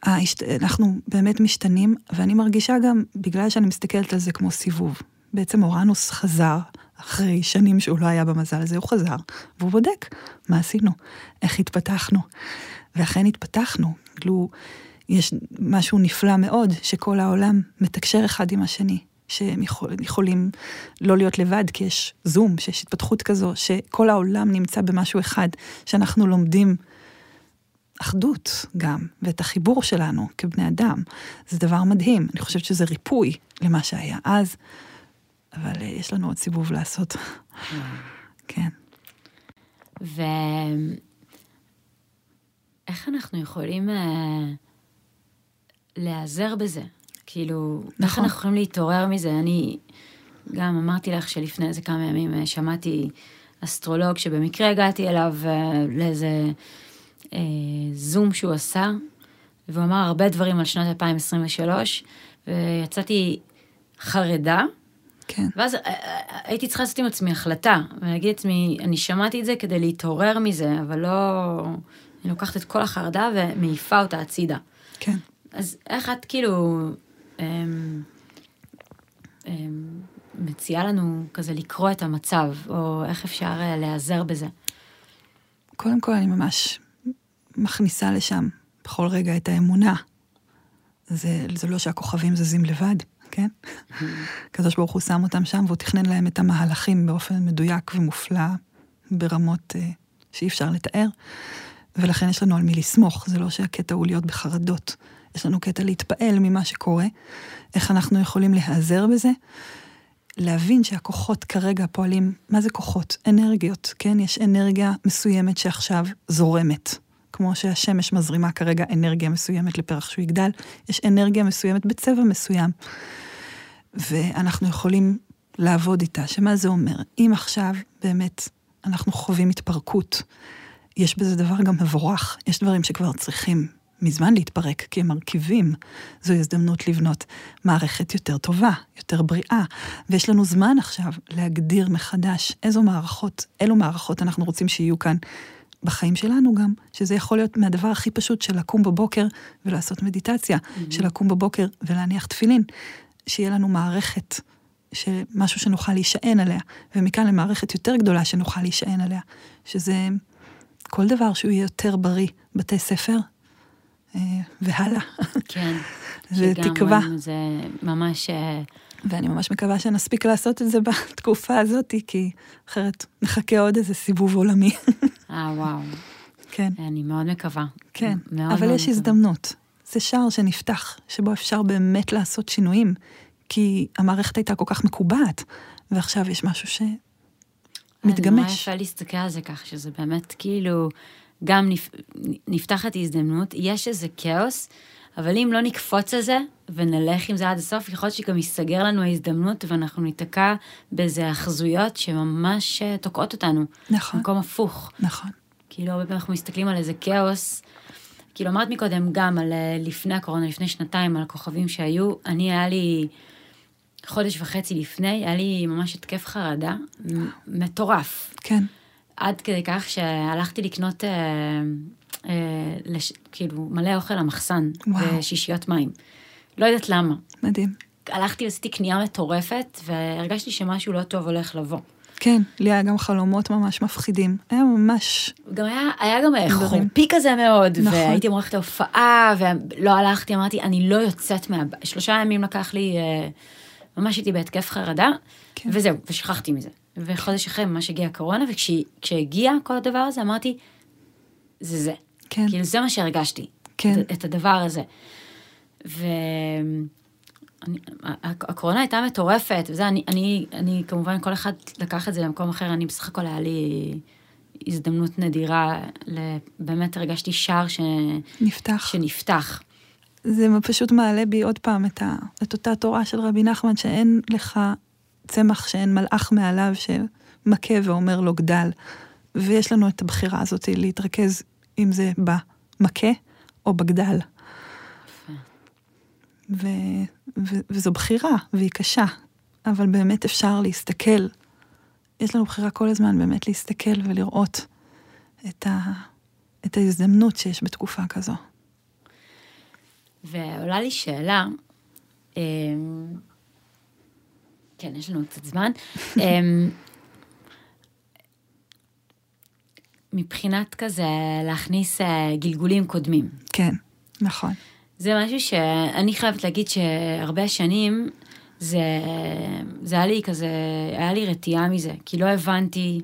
אנחנו באמת משתנים, ואני מרגישה גם, בגלל שאני מסתכלת על זה כמו סיבוב, בעצם אורנוס חזר, אחרי שנים שהוא לא היה במזל הזה, הוא חזר, והוא בודק מה עשינו, איך התפתחנו. ואכן התפתחנו, כאילו, יש משהו נפלא מאוד, שכל העולם מתקשר אחד עם השני. שהם יכול, יכולים לא להיות לבד, כי יש זום, שיש התפתחות כזו, שכל העולם נמצא במשהו אחד, שאנחנו לומדים אחדות גם, ואת החיבור שלנו כבני אדם. זה דבר מדהים, אני חושבת שזה ריפוי למה שהיה אז, אבל יש לנו עוד סיבוב לעשות. כן. ואיך אנחנו יכולים uh, להיעזר בזה? כאילו, נכון. איך אנחנו יכולים להתעורר מזה? אני גם אמרתי לך שלפני איזה כמה ימים שמעתי אסטרולוג שבמקרה הגעתי אליו uh, לאיזה uh, זום שהוא עשה, והוא אמר הרבה דברים על שנת 2023, ויצאתי חרדה. כן. ואז הייתי צריכה לעשות עם עצמי החלטה, ולהגיד לעצמי, אני שמעתי את זה כדי להתעורר מזה, אבל לא... אני לוקחת את כל החרדה ומעיפה אותה הצידה. כן. אז איך את כאילו מציעה לנו כזה לקרוא את המצב, או איך אפשר להיעזר בזה? קודם כל, אני ממש מכניסה לשם בכל רגע את האמונה. זה, זה לא שהכוכבים זזים לבד, כן? הקדוש ברוך הוא שם אותם שם והוא תכנן להם את המהלכים באופן מדויק ומופלא, ברמות אה, שאי אפשר לתאר, ולכן יש לנו על מי לסמוך, זה לא שהקטע הוא להיות בחרדות. יש לנו קטע להתפעל ממה שקורה, איך אנחנו יכולים להיעזר בזה, להבין שהכוחות כרגע פועלים, מה זה כוחות? אנרגיות, כן? יש אנרגיה מסוימת שעכשיו זורמת. כמו שהשמש מזרימה כרגע אנרגיה מסוימת לפרח שהוא יגדל, יש אנרגיה מסוימת בצבע מסוים. ואנחנו יכולים לעבוד איתה, שמה זה אומר? אם עכשיו באמת אנחנו חווים התפרקות, יש בזה דבר גם מבורך, יש דברים שכבר צריכים מזמן להתפרק, כי הם מרכיבים. זו הזדמנות לבנות מערכת יותר טובה, יותר בריאה, ויש לנו זמן עכשיו להגדיר מחדש איזו מערכות, אילו מערכות אנחנו רוצים שיהיו כאן בחיים שלנו גם, שזה יכול להיות מהדבר הכי פשוט של לקום בבוקר ולעשות מדיטציה, mm-hmm. של לקום בבוקר ולהניח תפילין, שיהיה לנו מערכת, משהו שנוכל להישען עליה, ומכאן למערכת יותר גדולה שנוכל להישען עליה, שזה כל דבר שהוא יהיה יותר בריא, בתי ספר, והלאה. כן. זה תקווה. זה ממש... אה, ואני ממש מקווה שנספיק לעשות את זה בתקופה הזאת, כי אחרת נחכה עוד איזה סיבוב עולמי. אה, וואו. כן. אני מאוד מקווה. כן, מאוד אבל מאוד יש מקווה. הזדמנות. זה שער שנפתח, שבו אפשר באמת לעשות שינויים, כי המערכת הייתה כל כך מקובעת, ועכשיו יש משהו זה נורא שמתגמש. יפה להסתכל על זה כך, שזה באמת כאילו, גם נפ... נפתחת הזדמנות, יש איזה כאוס, אבל אם לא נקפוץ על זה ונלך עם זה עד הסוף, יכול להיות שגם ייסגר לנו ההזדמנות ואנחנו ניתקע באיזה אחזויות שממש אה, תוקעות אותנו. נכון, במקום הפוך. נכון. כאילו, הרבה פעמים אנחנו מסתכלים על איזה כאוס. כאילו, אמרת מקודם גם על אה, לפני הקורונה, לפני שנתיים, על הכוכבים שהיו. אני, היה לי חודש וחצי לפני, היה לי ממש התקף חרדה מטורף. כן, עד כדי כך שהלכתי לקנות, אה, אה, לש, כאילו, מלא אוכל למחסן. ושישיות מים. לא יודעת למה. מדהים. הלכתי ועשיתי קנייה מטורפת, והרגשתי שמשהו לא טוב הולך לבוא. כן, לי היה גם חלומות ממש מפחידים. היה ממש, גם היה, היה גם. חורפי כזה מאוד, נכון. והייתי אמורה ללכת להופעה, ולא הלכתי, אמרתי, אני לא יוצאת מהבית. שלושה ימים לקח לי, אה, ממש הייתי בהתקף חרדה, כן. וזהו, ושכחתי מזה. וחודש אחרי ממש הגיעה הקורונה, וכשהגיע כל הדבר הזה, אמרתי, זה זה. כן, כאילו, זה מה שהרגשתי, כן. את, את הדבר הזה. ו... אני, הק- הקורונה הייתה מטורפת, וזה, אני, אני, אני, כמובן, כל אחד לקח את זה למקום אחר, אני בסך הכל היה לי הזדמנות נדירה, באמת הרגשתי שער ש, נפתח. שנפתח. זה פשוט מעלה בי עוד פעם את, ה, את אותה תורה של רבי נחמן, שאין לך צמח שאין מלאך מעליו שמכה ואומר לו גדל. ויש לנו את הבחירה הזאת להתרכז, אם זה במכה או בגדל. ו, ו, וזו בחירה, והיא קשה, אבל באמת אפשר להסתכל. יש לנו בחירה כל הזמן באמת להסתכל ולראות את, ה, את ההזדמנות שיש בתקופה כזו. ועולה לי שאלה, אמ, כן, יש לנו קצת זמן, אמ, מבחינת כזה להכניס אה, גלגולים קודמים. כן, נכון. זה משהו שאני חייבת להגיד שהרבה שנים זה, זה היה לי כזה, היה לי רתיעה מזה, כי לא הבנתי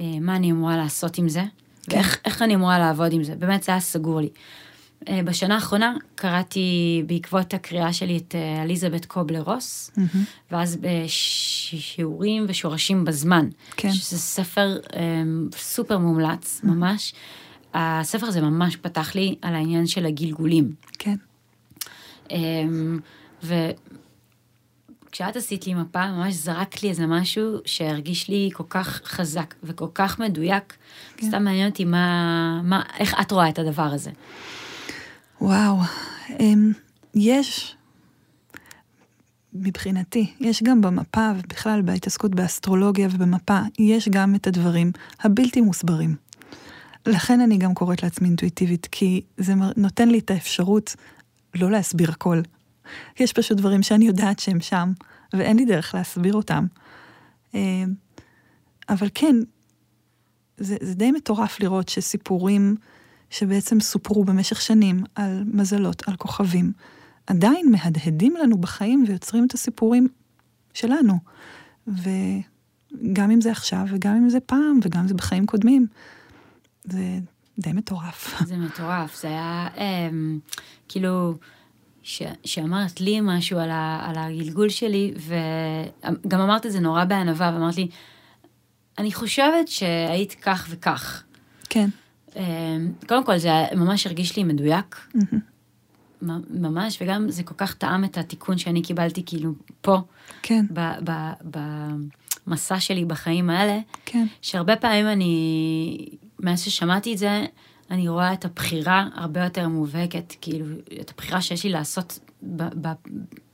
אה, מה אני אמורה לעשות עם זה, כן. ואיך איך אני אמורה לעבוד עם זה, באמת זה היה סגור לי. אה, בשנה האחרונה קראתי בעקבות הקריאה שלי את אה, אליזבת קובלר רוס, מהמם. ואז בשיעורים ושורשים בזמן. כן. שזה ספר אה, סופר מומלץ, ממש. הספר הזה ממש פתח לי על העניין של הגלגולים. כן, אמ, וכשאת עשית לי מפה, ממש זרק לי איזה משהו שהרגיש לי כל כך חזק וכל כך מדויק. כן. סתם מעניין אותי מה, מה, איך את רואה את הדבר הזה. וואו. אמ, יש, מבחינתי, יש גם במפה, ובכלל בהתעסקות באסטרולוגיה ובמפה, יש גם את הדברים הבלתי מוסברים. לכן אני גם קוראת לעצמי אינטואיטיבית, כי זה נותן לי את האפשרות לא להסביר הכל. יש פשוט דברים שאני יודעת שהם שם, ואין לי דרך להסביר אותם. אמ, אבל כן, זה, זה די מטורף לראות שסיפורים שבעצם סופרו במשך שנים על מזלות, על כוכבים, עדיין מהדהדים לנו בחיים ויוצרים את הסיפורים שלנו. וגם אם זה עכשיו, וגם אם זה פעם, וגם אם זה בחיים קודמים, זה די מטורף. זה מטורף, זה היה אמ, כאילו, ש, שאמרת לי משהו על, ה, על הגלגול שלי, וגם אמרת את זה נורא בענווה, ואמרת לי, אני חושבת שהיית כך וכך. כן. אמ, קודם כל, זה ממש הרגיש לי מדויק. ממש, וגם זה כל כך טעם את התיקון שאני קיבלתי כאילו פה, כן. במסע שלי בחיים האלה, כן. שהרבה פעמים אני, מאז ששמעתי את זה, אני רואה את הבחירה הרבה יותר מובהקת, כאילו, את הבחירה שיש לי לעשות ב, ב,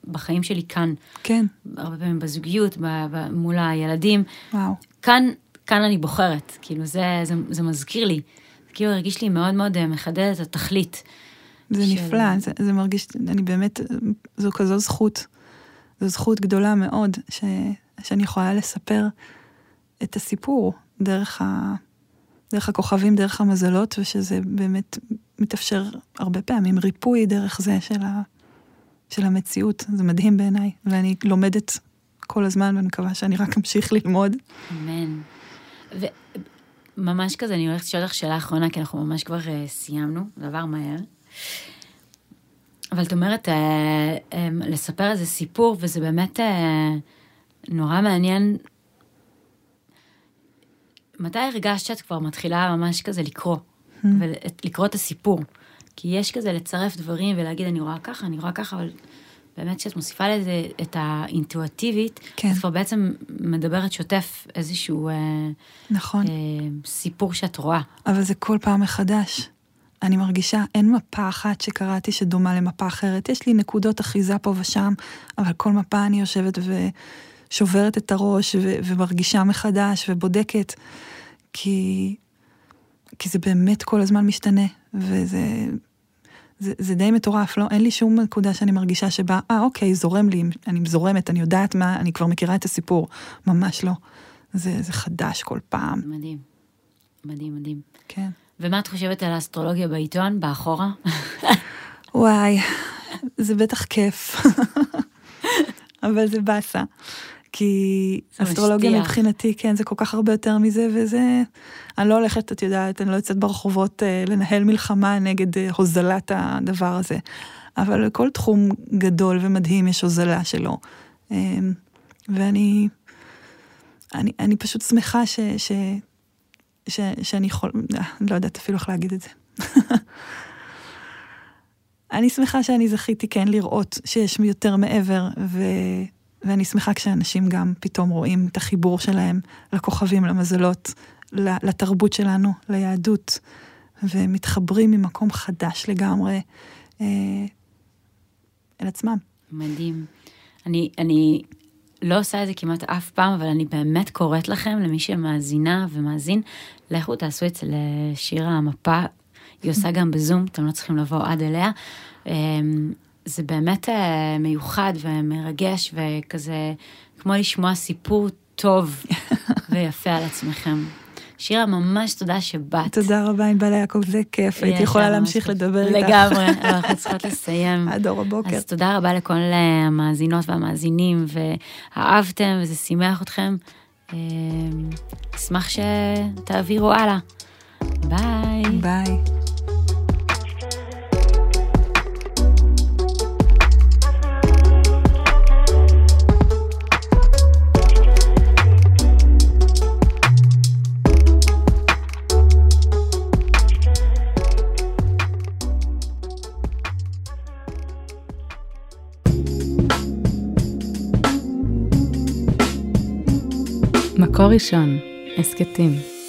בחיים שלי כאן. כן. הרבה פעמים בזוגיות, ב, ב, מול הילדים. וואו. כאן, כאן אני בוחרת, כאילו, זה, זה, זה מזכיר לי. זה כאילו הרגיש לי מאוד מאוד אה, מחדד את התכלית. זה של... נפלא, זה, זה מרגיש, אני באמת, זו כזו זכות. זו זכות גדולה מאוד, ש, שאני יכולה לספר את הסיפור דרך, ה, דרך הכוכבים, דרך המזלות, ושזה באמת מתאפשר הרבה פעמים ריפוי דרך זה של, ה, של המציאות. זה מדהים בעיניי, ואני לומדת כל הזמן, ואני מקווה שאני רק אמשיך ללמוד. אמן. וממש כזה, אני הולכת לשאול אותך שאלה אחרונה, כי אנחנו ממש כבר uh, סיימנו, זה עבר מהר. אבל את אומרת, אה, אה, לספר איזה סיפור, וזה באמת אה, נורא מעניין. מתי הרגשת שאת כבר מתחילה ממש כזה לקרוא, hmm. ולקרוא את הסיפור? כי יש כזה לצרף דברים ולהגיד, אני רואה ככה, אני רואה ככה, אבל באמת כשאת מוסיפה לזה את האינטואטיבית, כן. אז כבר בעצם מדברת שוטף איזשהו נכון. אה, סיפור שאת רואה. אבל זה כל פעם מחדש. אני מרגישה, אין מפה אחת שקראתי שדומה למפה אחרת. יש לי נקודות אחיזה פה ושם, אבל כל מפה אני יושבת ושוברת את הראש ו- ומרגישה מחדש ובודקת, כי, כי זה באמת כל הזמן משתנה, וזה זה, זה די מטורף, לא? אין לי שום נקודה שאני מרגישה שבה, אה, אוקיי, זורם לי, אני זורמת, אני יודעת מה, אני כבר מכירה את הסיפור. ממש לא. זה, זה חדש כל פעם. מדהים. מדהים, מדהים. כן. ומה את חושבת על האסטרולוגיה בעיתון, באחורה? וואי, זה בטח כיף. אבל זה באסה. כי אסטרולוגיה משטיח. מבחינתי, כן, זה כל כך הרבה יותר מזה, וזה... אני לא הולכת, את יודעת, אני לא יוצאת ברחובות אה, לנהל מלחמה נגד אה, הוזלת הדבר הזה. אבל לכל תחום גדול ומדהים יש הוזלה שלו. אה, ואני אני, אני פשוט שמחה ש, ש, ש, שאני יכול, אה, לא יודעת אפילו איך להגיד את זה. אני שמחה שאני זכיתי כן לראות שיש יותר מעבר, ו, ואני שמחה כשאנשים גם פתאום רואים את החיבור שלהם לכוכבים, למזלות, לתרבות שלנו, ליהדות, ומתחברים ממקום חדש לגמרי אה, אל עצמם. מדהים. אני, אני לא עושה את זה כמעט אף פעם, אבל אני באמת קוראת לכם, למי שמאזינה ומאזין, לכו תעשו אצל שירה המפה, היא עושה גם בזום, אתם לא צריכים לבוא עד אליה. זה באמת אה, מיוחד ומרגש וכזה, כמו לשמוע סיפור טוב ויפה על עצמכם. שירה, ממש תודה שבאת. תודה רבה, ענבל יעקב, זה כיף, הייתי יכולה להמשיך לדבר איתך. לגמרי, אנחנו צריכות לסיים. עד אור הבוקר. אז תודה רבה לכל אה, המאזינות והמאזינים, ואהבתם וזה שימח אתכם. אה, אשמח שתעבירו הלאה. ביי. ביי. מקור ראשון, הסכתים.